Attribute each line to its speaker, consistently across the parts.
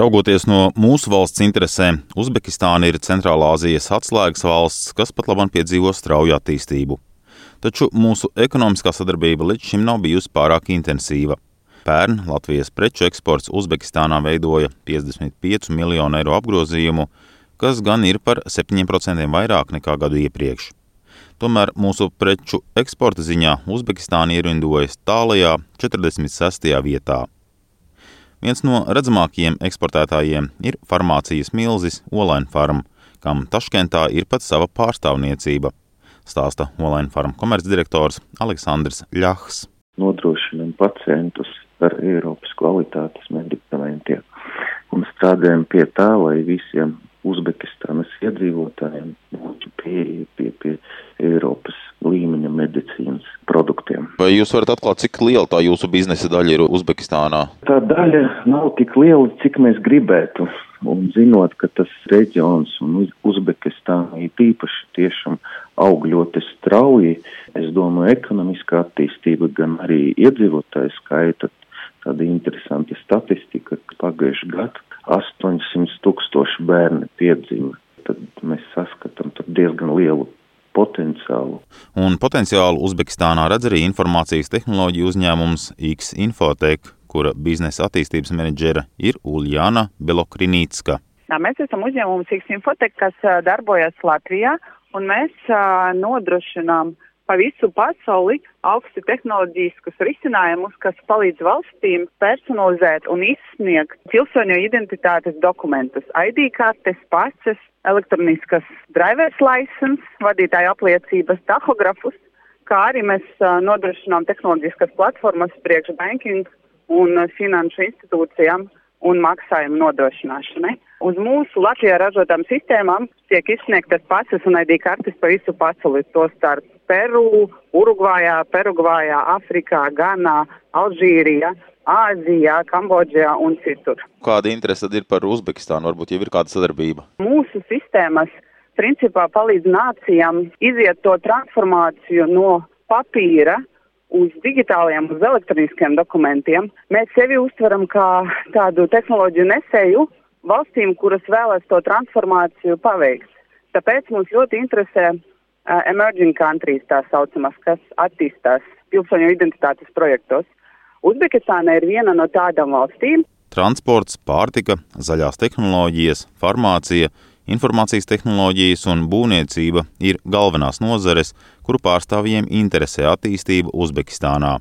Speaker 1: Raugoties no mūsu valsts interesēm, Uzbekistāna ir Centrālā Azijas atslēgas valsts, kas pat labam piedzīvo strauju attīstību. Taču mūsu ekonomiskā sadarbība līdz šim nav bijusi pārāk intensīva. Pērn Latvijas preču eksports Uzbekistānā veidoja 55 miljonu eiro apgrozījumu, kas gan ir par 7% vairāk nekā gadu iepriekš. Tomēr mūsu preču eksporta ziņā Uzbekistāna ierindojas tālajā 46. vietā. Viens no redzamākajiem eksportētājiem ir farmācijas milzis Olaina Farm, kam Taškentā ir pat sava pārstāvniecība, stāsta Olaina Farm komercdirektors Aleksandrs Ļahs.
Speaker 2: Nodrošinam pacientus ar Eiropas kvalitātes medikamentiem un strādājam pie tā, lai visiem Uzbekistānas iedzīvotājiem būtu pieeja pie, pie Eiropas līmeņa medicīnas produktiem.
Speaker 1: Vai jūs varat atklāt, cik liela tā jūsu biznesa daļa ir Uzbekistānā?
Speaker 2: Tā daļa nav tik liela, cik mēs gribētu. Un zinot, ka tas reģions un Uzbekistāna ir īpaši tiešām aug ļoti strauji, es domāju, ekonomiskā attīstība, gan arī iedzīvotāju skaita tāda interesanta statistika, ka pagājuši gadu 800 tūkstoši bērni piedzima. Tad mēs saskatām diezgan lielu potenciālu.
Speaker 1: Un potenciālu Uzbekistānā redz arī informācijas tehnoloģiju uzņēmums X Infotech, kura biznesa attīstības menedžera ir Uljana Belokrinītska.
Speaker 3: Mēs esam uzņēmums X Infotech, kas darbojas Latvijā, un mēs nodrošinām uh, pa visu pasauli augsti tehnoloģiskus risinājumus, kas palīdz valstīm personalizēt un izsniegt pilsoņu identitātes dokumentus, ID kartes, pases, elektroniskas driver's license, vadītāju apliecības, tahografus, kā arī mēs nodrošinām tehnoloģiskas platformas priekš banking un finanšu institūcijām un maksājumu nodrošināšanai. Uz mūsu Latvijā ražotām sistēmām tiek izsniegtas pases un ID kartes pa visu pasauli, to starp Peru, Urugvājā, Perugvājā, Afrikā, Ganā, Alžīrijā, Āzijā, Kambodžā un citur.
Speaker 1: Kāda interese tad ir par Uzbekistānu? Varbūt jau ir kāda sadarbība?
Speaker 3: Mūsu sistēmas principā palīdz nācijām iziet to transformāciju no papīra uz digitāliem, uz elektroniskiem dokumentiem. Mēs sevi uztveram kā tādu tehnoloģiju nesēju valstīm, kuras vēlas to transformāciju paveikt. Tāpēc mums ļoti interesē uh, emerging countries, tā saucamas, kas attīstās pilsoņu identitātes projektos. Uzbekistāna ir viena no tādām valstīm.
Speaker 1: Transports, pārtika, zaļās tehnoloģijas, farmācija, informācijas tehnoloģijas un būvniecība ir galvenās nozares, kuru pārstāvjiem interesē attīstība Uzbekistānā.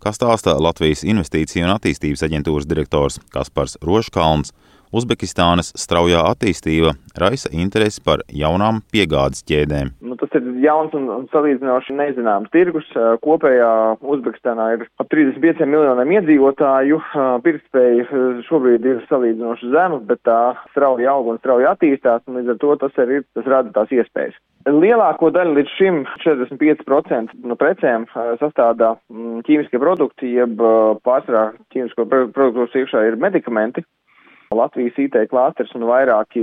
Speaker 1: Kā stāsta Latvijas Investīciju un attīstības aģentūras direktors Kaspars Roškalns, Uzbekistānas straujā attīstība raisa interesi par jaunām piegādes ķēdēm.
Speaker 4: Nu, tas ir jauns un, un salīdzinoši nezināms tirgus. Kopējā Uzbekistānā ir ap 35 miljoniem iedzīvotāju. Pirktspēja šobrīd ir salīdzinoši zema, bet tā strauji aug un strauji attīstās, un līdz ar to tas arī tas rada tās iespējas. Lielāko daļu līdz šim 45% no precēm sastāvdā ķīmiskie produkti, jeb pārsvarā ķīmisko produktu iekšā ir medikamenti. Latvijas IT klāsters un vairāki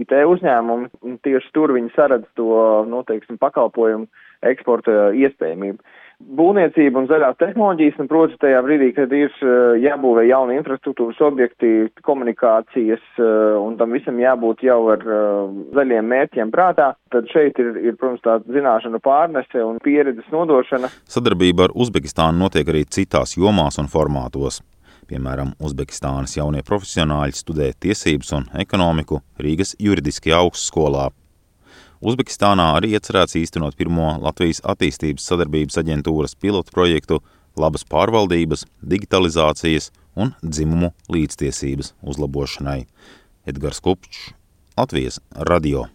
Speaker 4: IT uzņēmumi, tieši tur viņi saredz to, nu, teiksim, pakalpojumu eksporta iespējamību. Būvniecība un zaļās tehnoloģijas, un, protams, tajā brīdī, kad ir eh, jābūvē jauni infrastruktūras objekti, komunikācijas, eh, un tam visam jābūt jau ar eh, zaļiem mērķiem prātā, tad šeit ir, ir protams, tā zināšana pārnese un pieredzes nodošana.
Speaker 1: Sadarbība ar Uzbekistānu notiek arī citās jomās un formātos. Piemēram, Uzbekistānas jaunie profesionāļi studē tiesības un ekonomiku Rīgas juridiskajā augstskolā. Uzbekistānā arī iecerēts īstenot pirmo Latvijas attīstības sadarbības aģentūras pilotu projektu labas pārvaldības, digitalizācijas un dzimumu līdztiesības uzlabošanai. Edgars Kupčs, Latvijas radio.